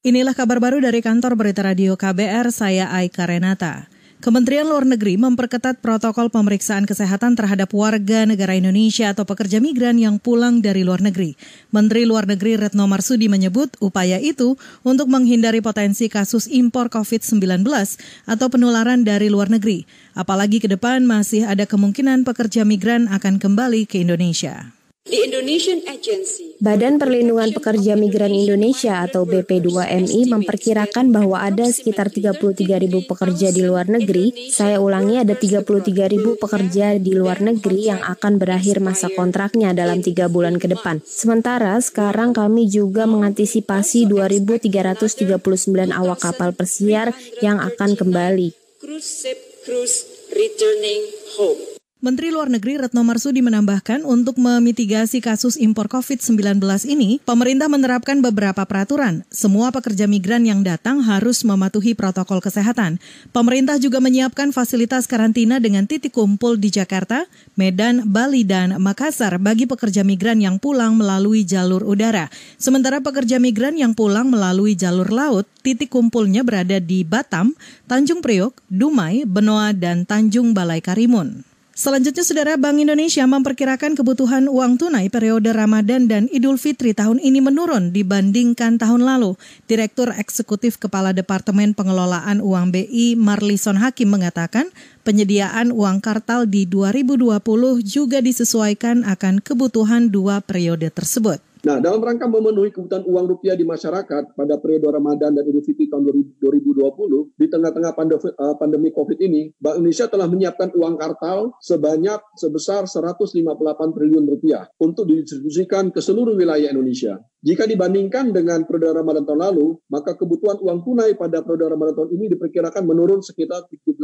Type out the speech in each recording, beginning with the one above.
Inilah kabar baru dari kantor berita radio KBR, saya Aika Renata. Kementerian Luar Negeri memperketat protokol pemeriksaan kesehatan terhadap warga negara Indonesia atau pekerja migran yang pulang dari luar negeri. Menteri Luar Negeri Retno Marsudi menyebut upaya itu untuk menghindari potensi kasus impor COVID-19 atau penularan dari luar negeri. Apalagi ke depan masih ada kemungkinan pekerja migran akan kembali ke Indonesia. Badan Perlindungan Pekerja Migran Indonesia atau BP2MI memperkirakan bahwa ada sekitar 33 ribu pekerja di luar negeri. Saya ulangi ada 33 ribu pekerja di luar negeri yang akan berakhir masa kontraknya dalam tiga bulan ke depan. Sementara sekarang kami juga mengantisipasi 2.339 awak kapal pesiar yang akan kembali. Menteri Luar Negeri Retno Marsudi menambahkan untuk memitigasi kasus impor COVID-19 ini, pemerintah menerapkan beberapa peraturan. Semua pekerja migran yang datang harus mematuhi protokol kesehatan. Pemerintah juga menyiapkan fasilitas karantina dengan titik kumpul di Jakarta, Medan, Bali, dan Makassar bagi pekerja migran yang pulang melalui jalur udara. Sementara pekerja migran yang pulang melalui jalur laut, titik kumpulnya berada di Batam, Tanjung Priok, Dumai, Benoa, dan Tanjung Balai Karimun. Selanjutnya, Saudara Bank Indonesia memperkirakan kebutuhan uang tunai periode Ramadan dan Idul Fitri tahun ini menurun dibandingkan tahun lalu. Direktur Eksekutif Kepala Departemen Pengelolaan Uang BI Marlison Hakim mengatakan penyediaan uang kartal di 2020 juga disesuaikan akan kebutuhan dua periode tersebut. Nah, dalam rangka memenuhi kebutuhan uang rupiah di masyarakat pada periode Ramadan dan Idul Fitri tahun 2020, di tengah-tengah eh, pandemi COVID ini, Bank Indonesia telah menyiapkan uang kartal sebanyak sebesar 158 triliun rupiah untuk didistribusikan ke seluruh wilayah Indonesia. Jika dibandingkan dengan periode Ramadan tahun lalu, maka kebutuhan uang tunai pada periode Ramadan tahun ini diperkirakan menurun sekitar 17,7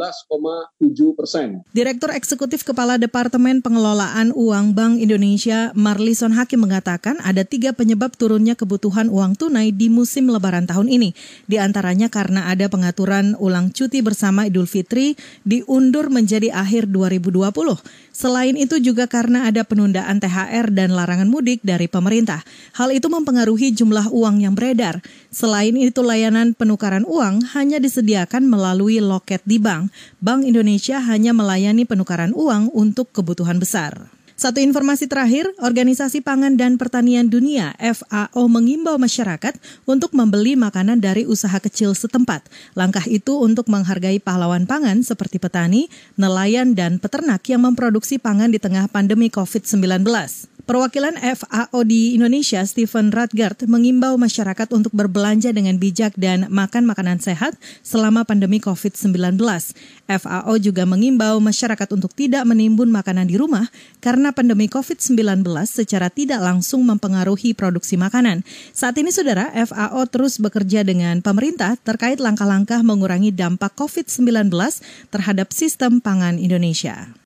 persen. Direktur Eksekutif Kepala Departemen Pengelolaan Uang Bank Indonesia, Marlison Hakim mengatakan ada tiga penyebab turunnya kebutuhan uang tunai di musim lebaran tahun ini. Di antaranya karena ada pengaturan ulang cuti bersama Idul Fitri diundur menjadi akhir 2020. Selain itu juga karena ada penundaan THR dan larangan mudik dari pemerintah. Hal itu mempengaruhi jumlah uang yang beredar. Selain itu layanan penukaran uang hanya disediakan melalui loket di bank. Bank Indonesia hanya melayani penukaran uang untuk kebutuhan besar. Satu informasi terakhir, Organisasi Pangan dan Pertanian Dunia FAO mengimbau masyarakat untuk membeli makanan dari usaha kecil setempat. Langkah itu untuk menghargai pahlawan pangan seperti petani, nelayan, dan peternak yang memproduksi pangan di tengah pandemi COVID-19. Perwakilan FAO di Indonesia, Stephen Radgard, mengimbau masyarakat untuk berbelanja dengan bijak dan makan makanan sehat selama pandemi COVID-19. FAO juga mengimbau masyarakat untuk tidak menimbun makanan di rumah karena pandemi COVID-19 secara tidak langsung mempengaruhi produksi makanan. Saat ini, saudara, FAO terus bekerja dengan pemerintah terkait langkah-langkah mengurangi dampak COVID-19 terhadap sistem pangan Indonesia.